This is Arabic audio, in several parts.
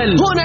هنا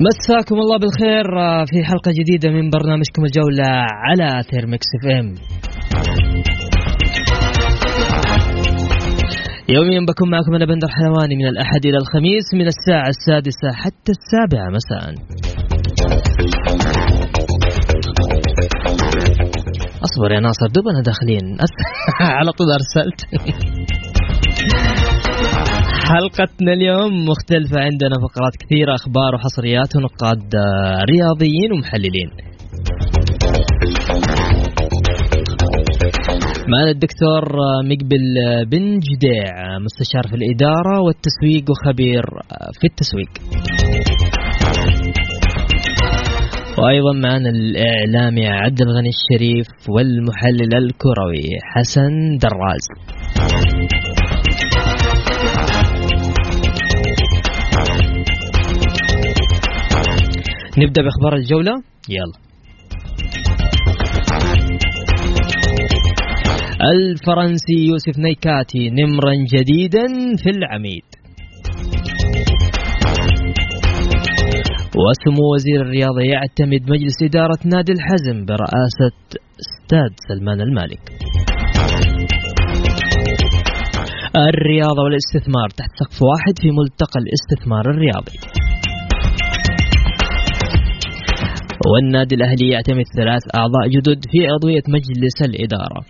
مساكم الله بالخير آه، في حلقة جديدة من برنامجكم الجولة على أثير Mix FM. يوميا بكون معكم أنا بندر حلواني من الأحد إلى الخميس من الساعة السادسة حتى السابعة مساء. أصبر يا ناصر دوبنا داخلين. على طول أرسلت. حلقتنا اليوم مختلفة عندنا فقرات كثيرة أخبار وحصريات ونقاد آه، رياضيين ومحللين. معنا الدكتور آه، مقبل آه، بن جديع مستشار في الإدارة والتسويق وخبير في التسويق. وأيضا معنا الإعلامي عبد الغني الشريف والمحلل الكروي حسن دراز. نبدأ بأخبار الجولة. يلا. الفرنسي يوسف نيكاتي نمرا جديدا في العميد. وسمو وزير الرياضة يعتمد مجلس إدارة نادي الحزم برئاسة استاد سلمان المالك. الرياضة والاستثمار تحت سقف واحد في ملتقى الاستثمار الرياضي. والنادي الأهلي يعتمد ثلاث أعضاء جدد في عضوية مجلس الإدارة.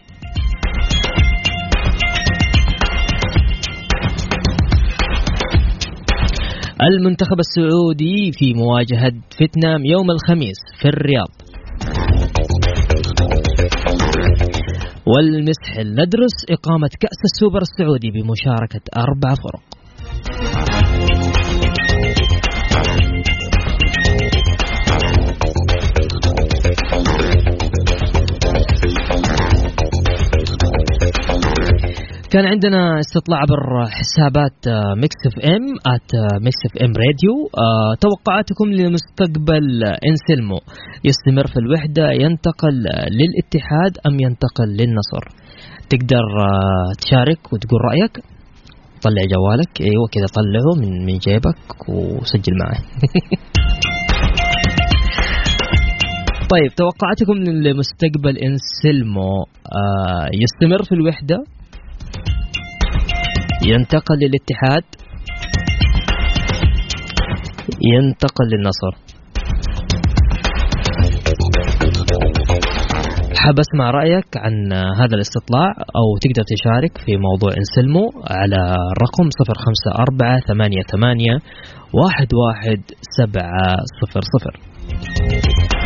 المنتخب السعودي في مواجهة فيتنام يوم الخميس في الرياض. والمسحل ندرس إقامة كأس السوبر السعودي بمشاركة أربع فرق. كان عندنا استطلاع عبر حسابات آه، Mix FM at Mix FM Radio آه، توقعاتكم لمستقبل انسلمو يستمر في الوحدة ينتقل للاتحاد أم ينتقل للنصر؟ تقدر آه، تشارك وتقول رأيك؟ طلع جوالك. إيوه كذا طلعه من من جيبك وسجل معي. طيب توقعاتكم لمستقبل انسلمو آه يستمر في الوحدة ينتقل للاتحاد. ينتقل للنصر. حاب أسمع رأيك عن هذا الاستطلاع أو تقدر تشارك في موضوع انسلمو على رقم 054 88 11 700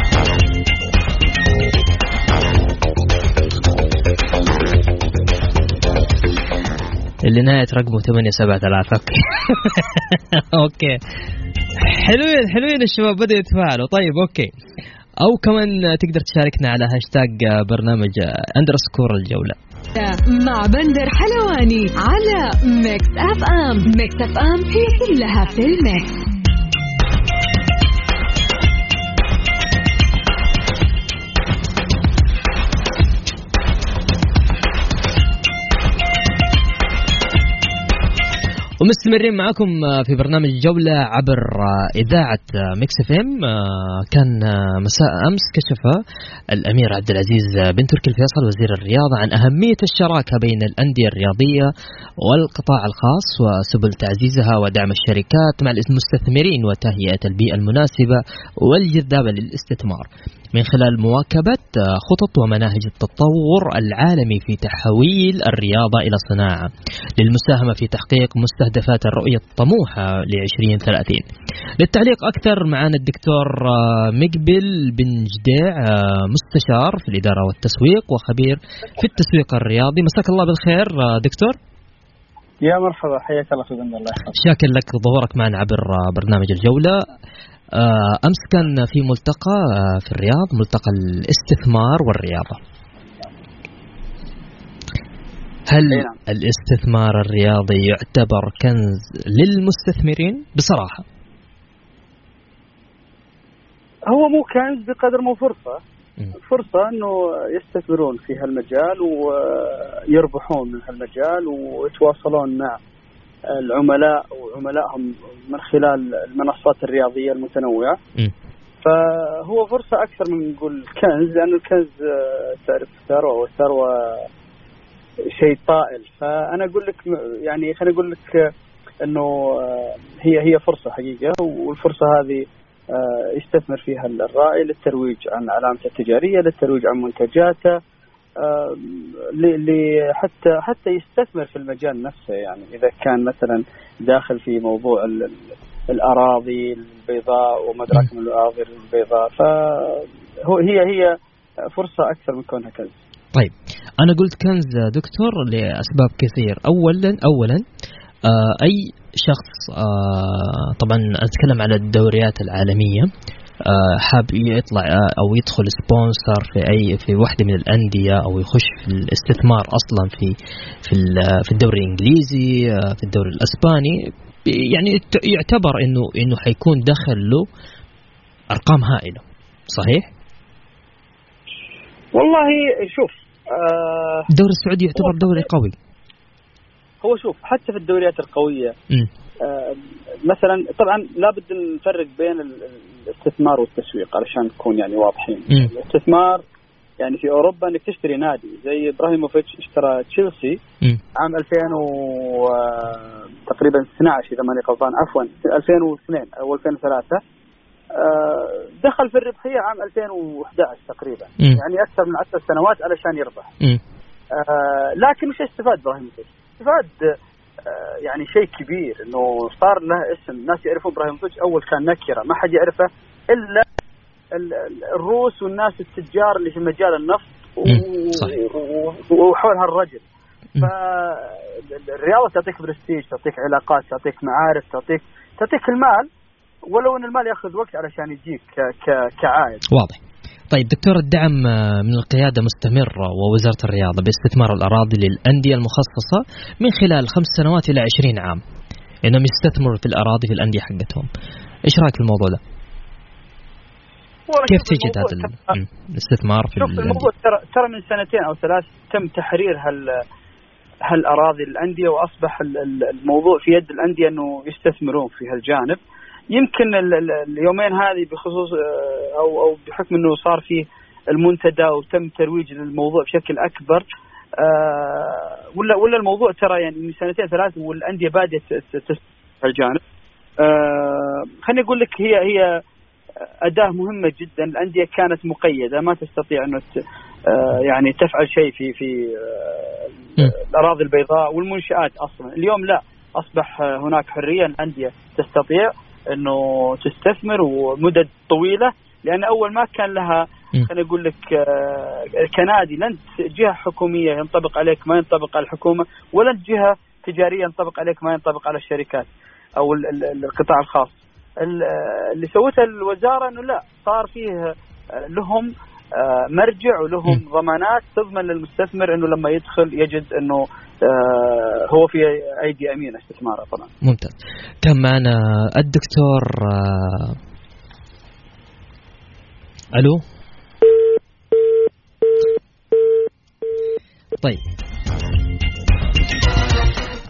اللي نهاية رقمه 873 okay. okay. حلوين حلوين الشباب بدأوا يتفاعلوا. طيب okay. أو كمان تقدر تشاركنا على هاشتاج برنامج underscore الجولة. مع بندر حلواني على Mix FM. Mix FM هي كلها في ال mix. ومستمرين معكم في برنامج جولة عبر إذاعة Mix FM. كان مساء أمس كشف الأمير عبد العزيز بن تركي الفيصل وزير الرياضة عن أهمية الشراكة بين الأندية الرياضية والقطاع الخاص وسبل تعزيزها ودعم الشركات مع المستثمرين وتهيئة البيئة المناسبة والجذابة للاستثمار. من خلال مواكبة خطط ومناهج التطور العالمي في تحويل الرياضة إلى صناعة للمساهمة في تحقيق مستهدفات الرؤية الطموحة ل 2030 للتعليق أكثر معنا الدكتور مقبل بن جديع مستشار في الإدارة والتسويق وخبير في التسويق الرياضي. مساك الله بالخير دكتور. يا مرحبا حياك الله في الله. شاكر لك ظهورك معنا عبر برنامج الجولة. امس كان في ملتقى في الرياض ملتقى الاستثمار والرياضة. هل نعم. الاستثمار الرياضي يعتبر كنز للمستثمرين؟ بصراحة. هو مو كنز بقدر مو فرصة. فرصة إنه يستثمرون في هالمجال ويربحون من هالمجال ويتواصلون مع العملاء وعملائهم من خلال المنصات الرياضية المتنوعة م. فهو فرصة أكثر من نقول كنز لأنه الكنز تعرف ثروة والثروه شيء طائل فأنا أقول لك يعني خليني أقول لك إنه هي هي فرصة حقيقة والفرصة هذه يستثمر فيها الراعي للترويج عن علامته التجارية للترويج عن منتجاته حتى حتى يستثمر في المجال نفسه يعني. إذا كان مثلا داخل في موضوع الأراضي البيضاء وما أدراك من الأراضي البيضاء فهو هي هي فرصة أكثر من كونها كنز. طيب أنا قلت كنز دكتور لأسباب كثير. اولا اولا آه أي شخص آه طبعا أتكلم على الدوريات العالمية. حاب يطلع أو يدخل سبونسر في أي في واحدة من الأندية أو يخش في الاستثمار أصلا في في في الدوري الإنجليزي في الدوري الأسباني يعني يعتبر إنه إنه حيكون دخل له أرقام هائلة صحيح؟ والله شوف آه الدوري السعودي يعتبر دوري قوي هو شوف حتى في الدوريات القوية. آه مثلا طبعا لابد نفرق بين الاستثمار والتسويق علشان نكون يعني واضحين م. الاستثمار يعني في أوروبا إنك تشتري نادي زي إبراهيموفيتش اشترى تشيلسي. عام 2000 و تقريبا 12 إذا ماني غلطان عفوا 2002 أو 2003 دخل في الربحية عام 2011 تقريبا م. يعني أكثر من 10 سنوات علشان يربح م. لكن مش استفاد إبراهيموفيتش استفاد يعني شيء كبير إنه صار له اسم. الناس يعرفون ابراهيموفيتش أول كان نكرة. ما حد يعرفه إلا الروس والناس التجار اللي في مجال النفط وحول هالرجل. فالرياضه تعطيك برستيج تعطيك علاقات تعطيك معارف تعطيك تعطيك المال. ولو إن المال ياخذ وقت علشان يجيك كعائد. واضح. طيب دكتور الدعم من القيادة مستمر ووزارة الرياضة باستثمار الأراضي للأندية المخصصة من خلال خمس سنوات إلى عشرين عام إنهم يستثمروا في الأراضي في الأندية حقتهم. إيش رأيك في الموضوع ده؟ كيف تجد هذا الاستثمار في شوف الموضوع ترى ترى من سنتين أو ثلاث تم تحرير هال هالأراضي الأندية وأصبح الموضوع في يد الأندية إنه يستثمرون في هالجانب. يمكن اليومين هذه بخصوص أو أو بحكم إنه صار في المنتدى وتم ترويج للموضوع بشكل أكبر ولا ولا الموضوع ترى يعني من سنتين ثلاث والأندية في الجانب. خليني أقول لك هي هي أداة مهمة جدا. الأندية كانت مقيدة ما تستطيع إنه يعني تفعل شيء في في الأراضي البيضاء والمنشآت أصلا. اليوم لا أصبح هناك حرية الأندية تستطيع. إنه تستثمر ومدد طويلة لأن أول ما كان لها خليني أقول لك كنادي لن جهة حكومية ينطبق عليك ما ينطبق على الحكومة ولا جهة تجارية ينطبق عليك ما ينطبق على الشركات أو القطاع الخاص. اللي سوتها الوزارة إنه لا صار فيه لهم مرجع ولهم ضمانات تضمن للمستثمر إنه لما يدخل يجد إنه هو في أيدي أمينة استثماره طبعا. ممتاز. كان معنا الدكتور ألو طيب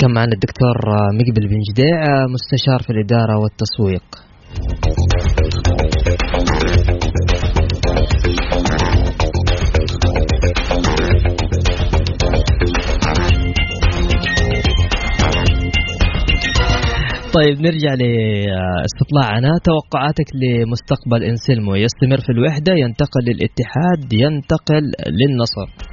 كان معنا الدكتور مقبل بن جديع مستشار في الإدارة والتسويق طيب نرجع لاستطلاعنا توقعاتك لمستقبل انسلمو يستمر في الوحدة ينتقل للاتحاد ينتقل للنصر.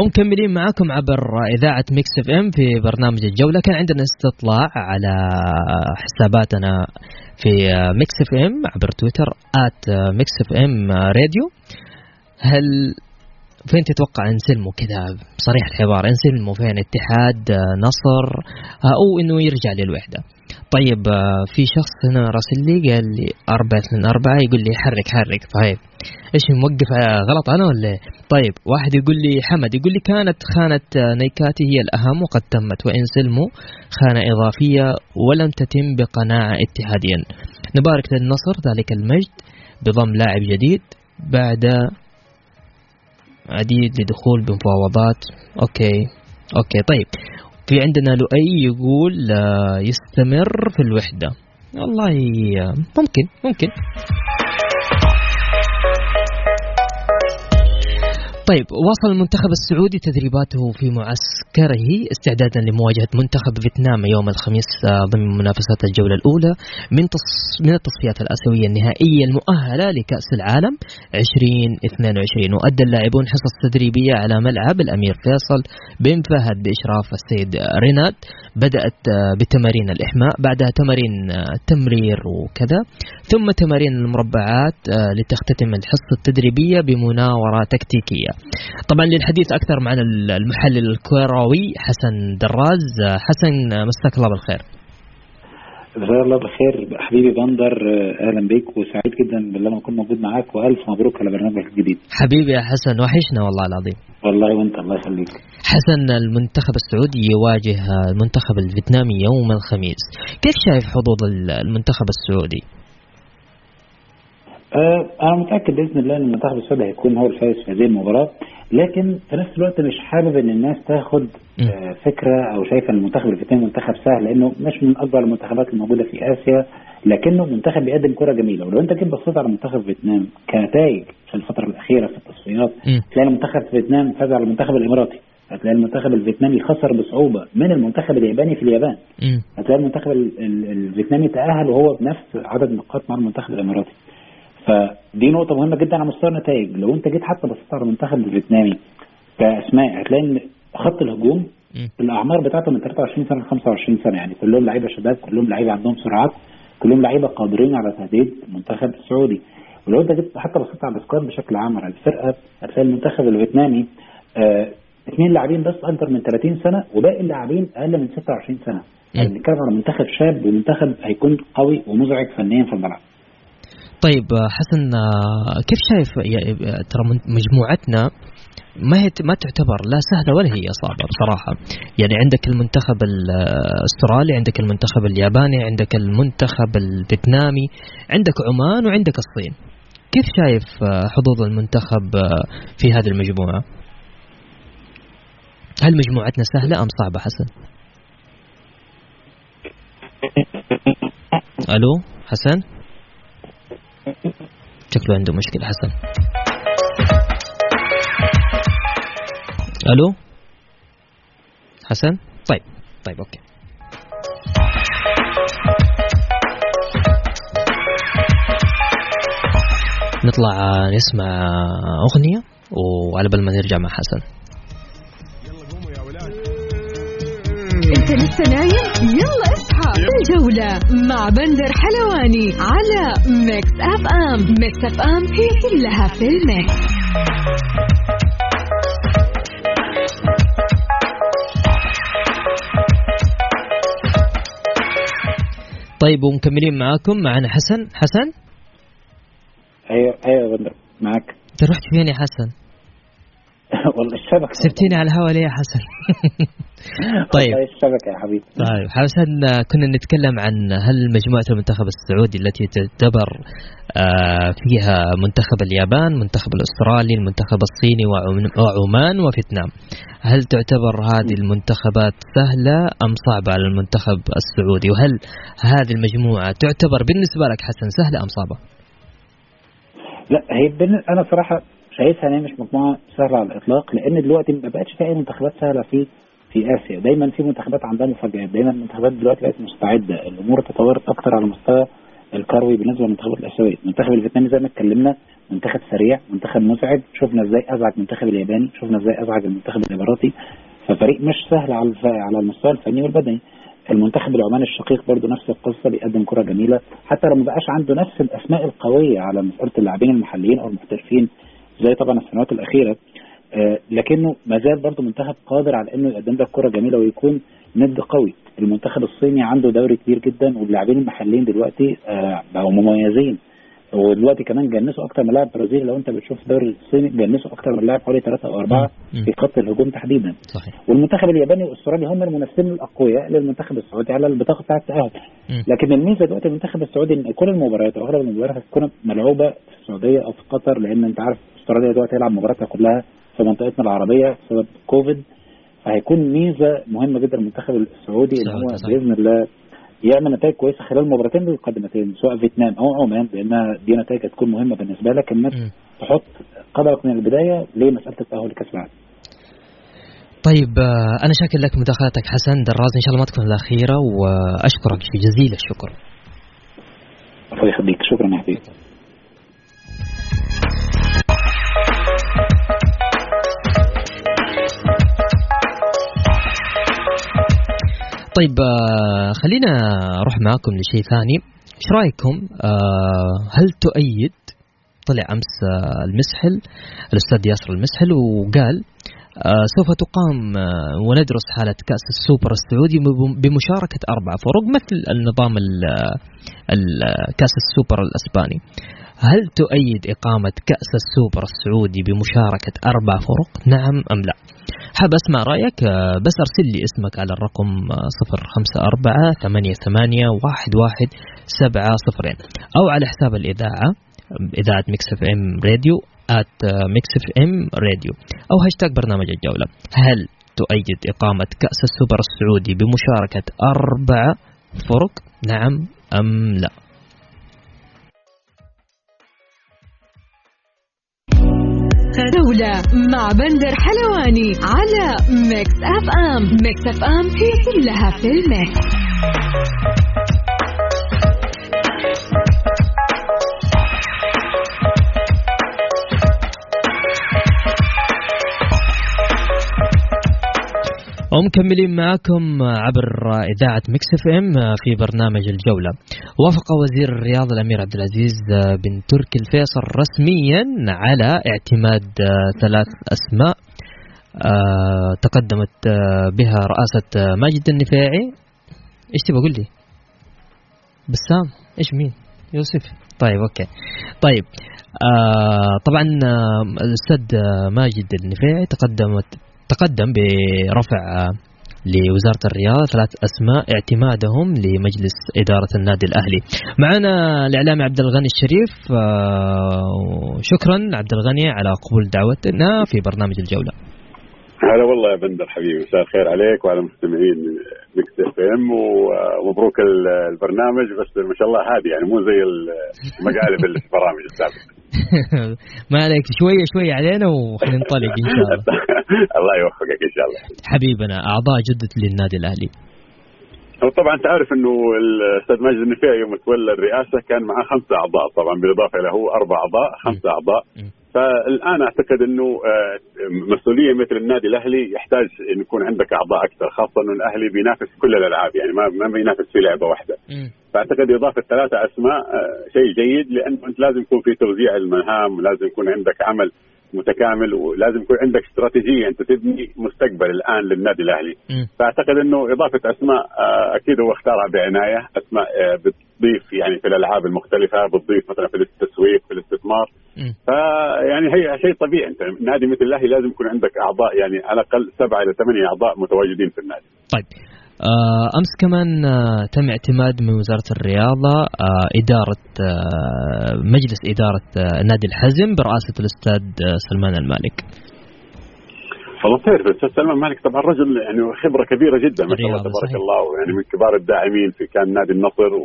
ومكملين معاكم عبر إذاعة Mix FM في برنامج الجولة. كان عندنا استطلاع على حساباتنا في Mix FM عبر تويتر Mix FM Radio هل فين تتوقع أنسلمو كذا؟ بصريح الحوار أنسلمو فين؟ اتحاد نصر أو إنه يرجع للوحدة. طيب في شخص هنا راسل لي قال لي أربعة اثنين أربعة يقول لي حرك حرك. طيب إيش موقف غلط أنا ولا؟ طيب واحد يقول لي حمد يقول لي كانت خانة نيكاتي هي الأهم وقد تمت وإن سلموا خانة إضافية ولم تتم بقناعة اتحاديا. نبارك للنصر ذلك المجد بضم لاعب جديد بعد عديد لدخول بمفاوضات. Okay. Okay طيب. في عندنا لؤي يقول آه، يستمر في الوحدة. والله آه، ممكن ممكن. طيب واصل المنتخب السعودي تدريباته في معسكره استعدادا لمواجهة منتخب فيتنام يوم الخميس آه، ضمن منافسات الجولة الأولى من من التصفيات الآسيوية النهائية المؤهلة لكأس العالم 2022 وأدى اللاعبون حصص تدريبية على ملعب الأمير فيصل بن فهد بإشراف السيد ريناد بدأت آه، بتمارين الإحماء بعدها تمارين آه، تمرير وكذا. ثم تمارين المربعات لتختتم الحصة التدريبية بمناورة تكتيكية. طبعا للحديث أكثر معنا المحلل الكروي حسن دراز. حسن مساك الله بالخير. جزاك الله بالخير. حبيبي بندر أهلا بك وسعيد جدا بالله ما اكون موجود معاك وألف مبروك على برنامجك الجديد. حبيبي يا حسن وحشنا والله العظيم. والله وأنت الله يخليك. حسن المنتخب السعودي يواجه المنتخب الفيتنامي يوم الخميس. كيف شايف حظوظ المنتخب السعودي؟ أنا متأكد بإذن الله إن المنتخب السعودي هيكون هو الفائز في هذه المباراة. لكن في نفس الوقت مش حابب إن الناس تاخد آه فكرة أو شايفة إن المنتخب الفيتنامي منتخب سهل لأنه مش من أكبر المنتخبات الموجودة في آسيا لكنه منتخب بيقدم كرة جميلة. ولو أنت جيت بصيت على منتخب فيتنام كنتائج في الفترة الأخيرة في التصفيات تلاقي المنتخب فيتنام فاز على المنتخب الإماراتي. هتلاقي المنتخب الفيتنامي خسر بصعوبة من المنتخب الياباني في اليابان. هتلاقي المنتخب الفيتنامي تأهل وهو بنفس عدد نقاط مع المنتخب الإماراتي. فدي نقطة مهمة جدا على مستوى النتائج. لو أنت جيت حتى بصيت على المنتخب الفيتنامي كأسماء هتلاقي إن خط الهجوم الأعمار بتاعته من 23 سنة ل 25 سنة. يعني كلهم لعيبة شباب كلهم لعيبة عندهم سرعات كلهم لعيبة قادرين على تهديد المنتخب السعودي. ولو أنت جيت حتى بصيت على ال squad بشكل عام على الفرقة هتلاقي المنتخب الفيتنامي آه اثنين لاعبين بس أكثر من 30 سنة وباقي اللاعبين أقل من 26 سنة. يعني بنتكلم على منتخب شاب ومنتخب هيكون قوي ومزعج فنيا في الملعب. طيب حسن كيف شايف ترى مجموعتنا ما هي ما تعتبر لا سهلة ولا هي صعبة بصراحة؟ يعني عندك المنتخب الأسترالي عندك المنتخب الياباني عندك المنتخب الفيتنامي عندك عمان وعندك الصين. كيف شايف حظوظ المنتخب في هذه المجموعة؟ هل مجموعتنا سهلة أم صعبة حسن؟ ألو حسن؟ شكله عنده مشكلة حسن. ألو؟ حسن؟ طيب طيب أوكي. نطلع نسمع أغنية وعلى بال ما نرجع مع حسن. انت لسه نايم؟ يلا. الجولة مع بندر حلواني على Mix FM Mix FM هي كلها في ال mix. طيب ومكملين معاكم معنا حسن. حسن؟ أيوه أيوه بندر معك أنت رحت فين يا حسن؟ والله الشبكة. سبتيني على الهواء ليه يا حسن؟ طيب. الشبكة يا حبيبي. طيب حسن كنا نتكلم عن هل مجموعة المنتخب السعودي التي تعتبر آه، فيها منتخب اليابان منتخب الأسترالي المنتخب الصيني وعم- وعمان وفيتنام. هل تعتبر هذه المنتخبات سهلة أم صعبة على المنتخب السعودي؟ وهل هذه المجموعة تعتبر بالنسبة لك حسن سهلة أم صعبة؟ لا هي. أنا صراحة شايفها إن هي مش مجموعة سهلة على الإطلاق لأن دلوقتي ما بقتش في أي منتخبات سهلة في في آسيا. دايما في منتخبات عندها مفاجآت. دايما المنتخبات دلوقتي بقت مستعدة. الأمور تطورت أكتر على المستوى الكروي بالنسبة للمنتخبات الاسيويه المنتخب الفيتنامي زي ما اتكلمنا منتخب سريع منتخب منفعل شفنا إزاي أزعج المنتخب الياباني شفنا إزاي أزعج المنتخب الإماراتي. ففريق مش سهل على. على المستوى الفني والبدني. المنتخب العماني الشقيق برضه نفس القصة بيقدم كرة جميلة. حتى لو ما بقاش عنده نفس الأسماء القوية على مساله اللاعبين المحليين أو المحترفين زي طبعا السنوات الأخيرة آه لكنه ما زال برضه منتخب قادر على إنه يقدم لك كرة جميلة ويكون ند قوي. المنتخب الصيني عنده دوري كبير جدا واللاعبين المحليين دلوقتي آه بقوا مميزين. ودلوقتي كمان جنسوا أكتر من لاعب برازيلي. لو أنت بتشوف الدوري الصيني جنسوا أكتر من لاعب حوالي ثلاثة أو أربعة. في خط الهجوم تحديدا. صحيح. والمنتخب الياباني والأسترالي هم المنافسين الأقوياء للمنتخب السعودي على البطاقة بتاعة التأهل. لكن الميزة دلوقتي المنتخب السعودي إن كل المباريات أو أغلب المباريات هتكون ملعوبة في السعودية أو في قطر لأن أنت عارف استراليا دلوقتي هيلعب مباراتها كلها في منطقتنا العربية بسبب كوفيد فهيكون ميزة مهمة جدا المنتخب السعودي إن هو. بإذن الله يعمل نتائج كويسة خلال المباراتين القادمتين سواء فيتنام أو عمان لانها دي نتائج هتكون مهمة بالنسبة لك إنك. تحط قدرك من البداية لمسألة التأهل لكأس العالم. طيب آه، أنا شاكر لك مداخلتك حسن دراز إن شاء الله ما تكون الأخيرة وأشكرك جزيل الشكر طيب آه، خلينا أروح معاكم لشيء ثاني. إيش رأيكم؟ آه، هل تؤيد؟ طلع أمس آه، المسحل الأستاذ ياسر المسحل وقال سوف تقام وندرس حالة كأس السوبر السعودي بم- بمشاركة أربع فرق مثل النظام ال- ال- كأس السوبر الأسباني. هل تؤيد إقامة كأس السوبر السعودي بمشاركة أربع فرق؟ نعم أم لا؟ حاب أسمع رأيك؟ آه، بس أرسل لي اسمك على الرقم صفر خمسة أربعة ثمانية ثمانية واحد واحد سبعة صفرين. أو على حساب الإذاعة إذاعة Mix FM Radio at Mix FM Radio. أو هاشتاج برنامج الجولة. هل تؤيد إقامة كأس السوبر السعودي بمشاركة أربع فرق؟ نعم أم لا؟ جولة مع بندر حلواني على Mix FM Mix FM هي كلها في ال mix. ومكملين معكم عبر إذاعة Mix FM في برنامج الجولة. وافق وزير الرياضة الأمير عبد العزيز بن تركي الفيصل رسميا على اعتماد ثلاث أسماء آه، تقدمت آه، بها رئاسة ماجد النفاعي. إيش تبغى قول لي؟ بسام. إيش مين؟ يوسف. طيب أوكي. طيب آه طبعا آه الأستاذ ماجد النفاعي تقدمت تقدم برفع لوزارة الرياضة ثلاث أسماء اعتمادهم لمجلس إدارة النادي الأهلي. معنا الإعلامي عبد الغني الشريف آه، شكرا عبد الغني على قبول دعوتنا في برنامج الجولة. هلا والله يا بندر حبيبي مساء الخير عليك وعلى مستمعين Mix FM ومبروك ال- البرنامج بس ما شاء الله هادي يعني مو زي المقالب اللي في البرامج السابقة. ما عليك شوية شوية علينا وخلينا ننطلق إن شاء الله. الله يوفقك إن شاء الله. حبيبنا أعضاء جدد للنادي الأهلي. هو طبعا تعرف إنه الأستاذ ماجد النفيعي يوم تولى الرئاسة كان معاه خمسة أعضاء طبعا بالإضافة إلى هو أربع أعضاء خمسة أعضاء. فالآن أعتقد أنه آه، مسؤولية مثل النادي الأهلي يحتاج أن يكون عندك أعضاء أكثر خاصة أنه الأهلي بينافس كل الألعاب يعني ما ما بينافس في لعبة واحدة. فأعتقد إضافة ثلاثة أسماء آه، شيء جيد لأنه أنت لازم يكون في توزيع المهام ولازم يكون عندك عمل متكامل ولازم يكون عندك استراتيجية. أنت تبني مستقبل الآن للنادي الأهلي. مم. فأعتقد إنه إضافة أسماء آه، أكيد هو اختارها بعنايه أسماء آه، بتضيف يعني في الألعاب المختلفة بتضيف مثلا في التسويق في الاستثمار. فيعني هي شيء طبيعي. أنت نادي مثل الأهلي لازم يكون عندك أعضاء يعني على الأقل سبعة إلى ثمانية أعضاء متواجدين في النادي. طيب. أمس كمان آه تم اعتماد من وزارة الرياضة آه إدارة آه مجلس إدارة آه نادي الحزم برئاسة الأستاذ آه سلمان المالك. والله تعرف الأستاذ سلمان مالك طبعا رجل يعني خبرة كبيرة جدا ما شاء الله تبارك صحيح. الله يعني من كبار الداعمين في كان نادي النصر و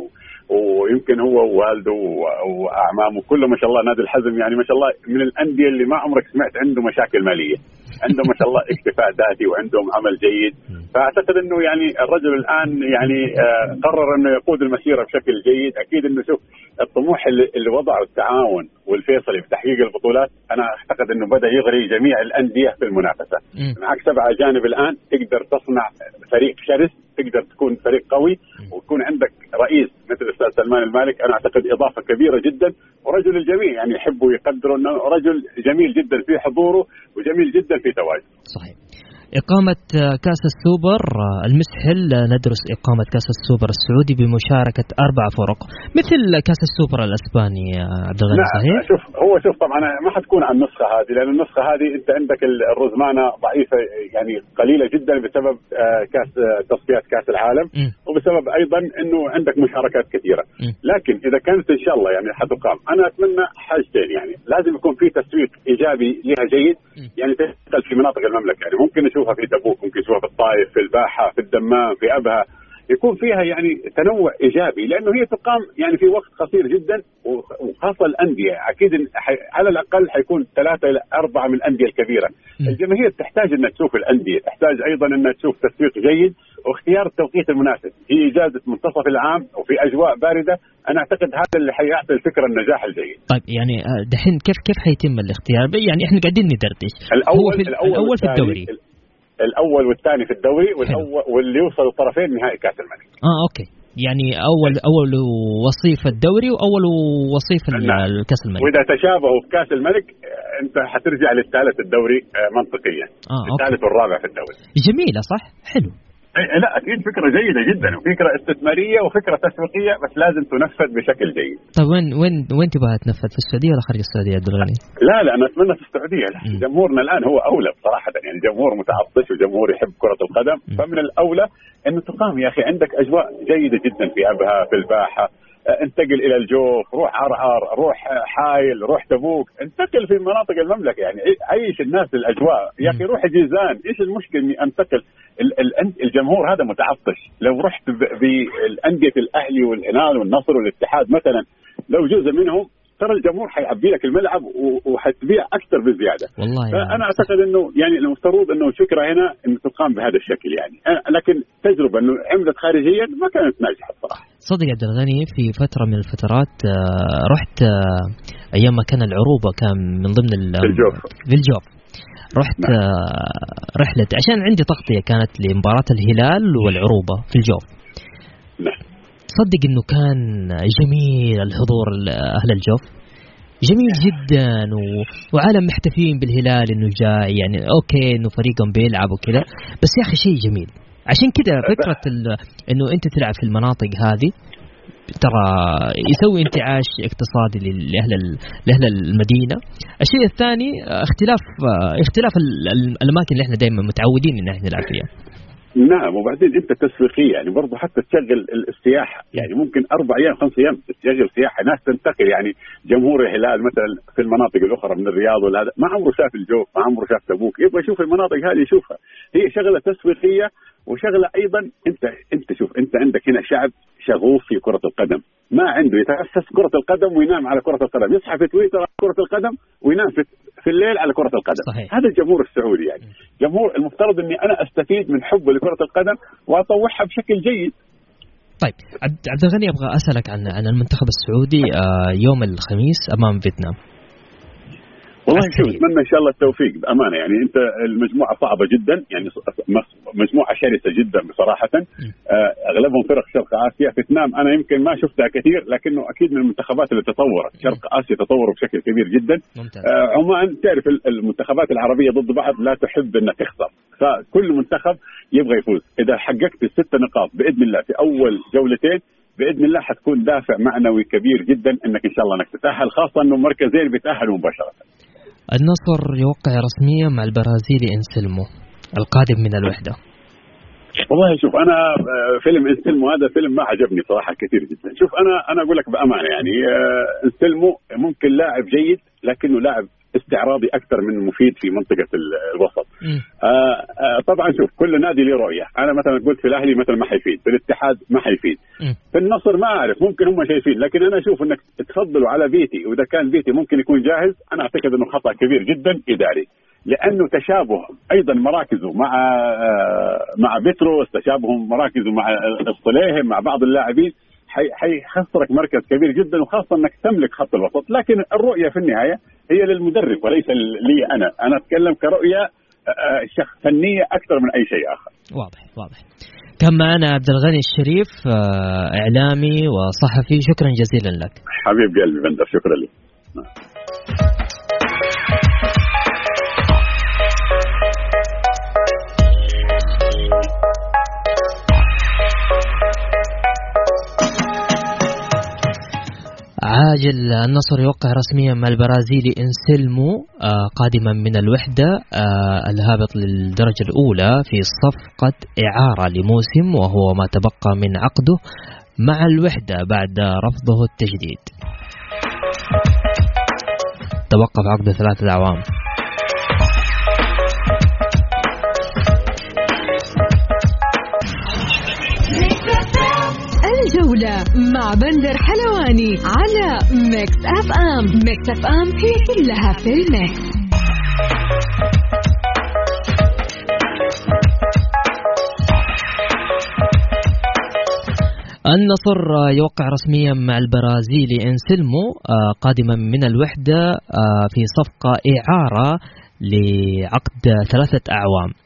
ويمكن هو ووالده و- وأعمامه كله ما شاء الله نادي الحزم يعني ما شاء الله من الأندية اللي ما عمرك سمعت عنده مشاكل مالية عنده ما شاء الله اكتفاء ذاتي وعندهم عمل جيد. فأعتقد إنه يعني الرجل الآن يعني آه، قرر إنه يقود المسيرة بشكل جيد. أكيد إنه شوف الطموح اللي, وضعه التعاون والفيصلي في تحقيق البطولات أنا أعتقد إنه بدأ يغري جميع الأندية في المنافسة. معك سبعة أجانب الآن تقدر تصنع فريق شرس تقدر تكون فريق قوي ويكون عندك رئيس مثل الأستاذ سلمان المالك. أنا أعتقد إضافة كبيرة جدا ورجل الجميع يعني يحبوا ويقدروا أنه رجل جميل جدا في حضوره وجميل جدا في تواجده. صحيح. إقامة كأس السوبر المسحل آه، ندرس إقامة كأس السوبر السعودي بمشاركة أربع فرق مثل كأس السوبر الأسباني عبد الغني نعم صحيح؟ شوف هو شوف طبعا ما حتكون على النسخة هذه لأن النسخة هذه أنت عندك ال- الرزمانة ضعيفة يعني قليلة جدا بسبب آه، آه، تصفيات كأس العالم مم. وبسبب أيضا إنه عندك مشاركات كثيرة مم. لكن إذا كانت إن شاء الله يعني حتقام أنا أتمنى حاجتين يعني لازم يكون في تسويق إيجابي لها جيد. يعني تنتقل في مناطق المملكة يعني ممكن نشوفها في تبوك ممكن نشوفها في الطائف في الباحة في الدمام في أبها. يكون فيها يعني تنوع إيجابي لأنه هي تقام يعني في وقت قصير جدا وخ- وخاصة الأندية. أكيد على الأقل حيكون ثلاثة إلى أربعة من الأندية الكبيرة. الجماهير تحتاج إنها تشوف الأندية تحتاج أيضا إنها تشوف تسويق جيد واختيار التوقيت المناسب. هي إجازة منتصف العام وفي أجواء باردة أنا أعتقد هذا اللي حيعطي الفكرة النجاح الجيد. طيب يعني آه، دحين كيف كيف حيتم الاختيار؟ يعني إحنا قاعدين ندردش. الأول هو في الأول, الأول في الدوري. الأول والثاني في الدوري والاول واللي يوصل الطرفين نهائي كأس الملك. آه okay. يعني اول أول وصيف الدوري وأول وصيف نعم. الكاس الملك. وإذا تشابهوا في كأس الملك آه، أنت حترجع للثالث الدوري آه، منطقيا. Okay. الثالث والرابع في الدوري. جميلة صح؟ حلو. لا أكيد فكرة جيدة جدا وفكره استثمارية وفكرة تسويقية بس لازم تنفذ بشكل جيد طيب وين وين وين تبغاها تنفذ في السعودية ولا خارج السعودية يا عبد الغني؟ لا لا أنا أتمنى في السعودية. جمهورنا الآن هو أولى بصراحه يعني جمهور متعطش وجمهور يحب كرة القدم مم. فمن الأولى إنه تقام يا أخي عندك أجواء جيدة جدا في أبها في الباحة انتقل إلى الجوف روح عرعر روح آه، حايل روح تبوك. انتقل في مناطق المملكة يعني عي- عيش الناس الأجواء. يا أخي. روح جيزان إيش المشكلة إني أنتقل؟ ال- ال- الجمهور هذا متعطش. لو رحت ب- بالانديه الأهلي والهلال والنصر والاتحاد مثلا لو جزء منهم ترى الجمهور حيعبي لك الملعب وحتبيع أكثر بزيادة. والله فأنا أعتقد إنه يعني المفترض إنه الفكرة هنا إنه تقام بهذا الشكل يعني. لكن تجربة إنه عملت خارجيا ما كانت ناجحة بصراحه صدق عبد الغني في فترة من الفترات آه، رحت آه، أيام ما كان العروبه كان من ضمن ال- في الجوف. في الجوف رحت نعم. آه، رحلة عشان عندي تغطية كانت لمباراة الهلال والعروبه في الجوف. نعم. تصدق إنه كان جميل الحضور ال- أهل الجوف؟ جميل جدا و... وعالم محتفين بالهلال إنه جاي يعني أوكي إنه فريقهم بيلعب وكذا بس يا أخي شيء جميل. عشان كذا فكرة ال... إنه أنت تلعب في المناطق هذه ترى يسوي انتعاش اقتصادي لأهل لأهل المدينة. الشيء الثاني اختلاف اختلاف ال- ال- الأماكن اللي إحنا دائما متعودين إن إحنا نلعب فيها. نعم وبعدين أنت تسويقية يعني برضه حتى تشغل ال- السياحه يعني ممكن أربع أيام خمس أيام تشغل سياحة ناس تنتقل يعني جمهور الهلال مثلا في المناطق الأخرى من الرياض ولا هذا ما عمره شاف الجوف ما عمره شاف تبوك يبغى يشوف المناطق هذه يشوفها. هي شغلة تسويقية وشغلة أيضا أنت أنت شوف أنت عندك هنا شعب شغوف في كرة القدم. ما عنده يتأسس كرة القدم وينام على كرة القدم. يصحى في تويتر على كرة القدم وينام في في الليل على كرة القدم. صحيح. هذا الجمهور السعودي يعني. جمهور المفترض إني أنا أستفيد من حبه لكرة القدم وأطوعها بشكل جيد. طيب عبد الغني أبغى أسألك عن عن المنتخب السعودي آه، يوم الخميس أمام فيتنام. والله. شوف أتمنى إن شاء الله التوفيق بأمانة. يعني أنت المجموعة صعبة جدا يعني مجموعة شرسة جدا بصراحة. أغلبهم فرق شرق آسيا فيتنام أنا يمكن ما شفتها كثير لكنه أكيد من المنتخبات اللي تطورت. شرق آسيا تطوروا بشكل كبير جدا. آه، عمان تعرف ال- المنتخبات العربية ضد بعض لا تحب إنها تخسر. فكل منتخب يبغى يفوز. إذا حققت الست نقاط بإذن الله في أول جولتين بإذن الله حتكون دافع معنوي كبير جدا إنك إن شاء الله انك تتاهل خاصة إنه مركزين بيتاهلوا مباشرة. النصر يوقع رسميا مع البرازيلي إنسلمو القادم من الوحدة. والله شوف أنا آه، فيلم إنسلمو هذا فيلم ما عجبني صراحة كثير جدا شوف أنا أنا أقول لك بأمانة يعني آه، إنسلمو ممكن لاعب جيد لكنه لاعب استعراضي أكثر من مفيد في منطقة الوسط. آه آه طبعا شوف كل نادي له رؤية، أنا مثلا قلت في الأهلي مثلا ما حيفيد، في الاتحاد ما حيفيد. في النصر ما أعرف ممكن هم شايفين، لكن أنا أشوف إنك تفضلوا على بيتي وإذا كان بيتي ممكن يكون جاهز، أنا أعتقد إنه خطأ كبير جدا إداري. لأنه تشابه أيضا مراكزه مع آه مع بتروس تشابه مراكزه مع الصليهم مع بعض اللاعبين حيخسرك مركز كبير جدا وخاصة إنك تملك خط الوسط. لكن الرؤية في النهاية هي للمدرب وليس لي أنا. أنا أتكلم كرؤية آه، آه، شخص فنية أكثر من أي شيء آخر. واضح واضح. كان معنا عبد الغني الشريف آه، إعلامي وصحفي. شكرا جزيلا لك. حبيب قلبي بندر شكرا لك. عاجل النصر يوقع رسميا مع البرازيلي انسلمو آه قادما من الوحدة آه الهابط للدرجة الأولى في صفقة إعارة لموسم وهو ما تبقى من عقده مع الوحدة بعد رفضه التجديد. توقف عقده ثلاثة أعوام. الجولة مع بندر حلواني على Mix FM Mix FM هي كلها في ال mix. النصر يوقع رسميا مع البرازيلي انسلمو آه، قادما من الوحدة آه، في صفقة إعارة لعقد ثلاثة أعوام.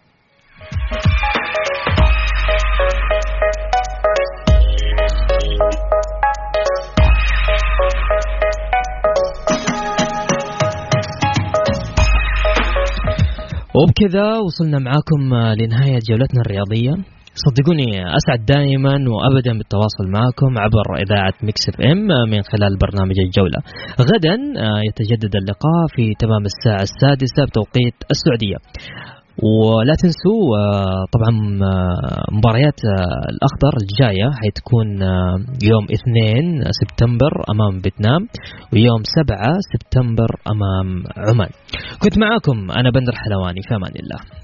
وبكذا وصلنا معاكم لنهاية جولتنا الرياضية. صدقوني أسعد دائما وأبدا بالتواصل معكم عبر إذاعة Mix FM من خلال برنامج الجولة. غدا يتجدد اللقاء في تمام الساعة السادسة بتوقيت السعودية. ولا تنسوا آه، طبعا آه، مباريات آه، الأخضر الجاية حتكون يوم 2 سبتمبر أمام فيتنام ويوم 7 سبتمبر أمام عمان. كنت معاكم أنا بندر حلواني في أمان الله.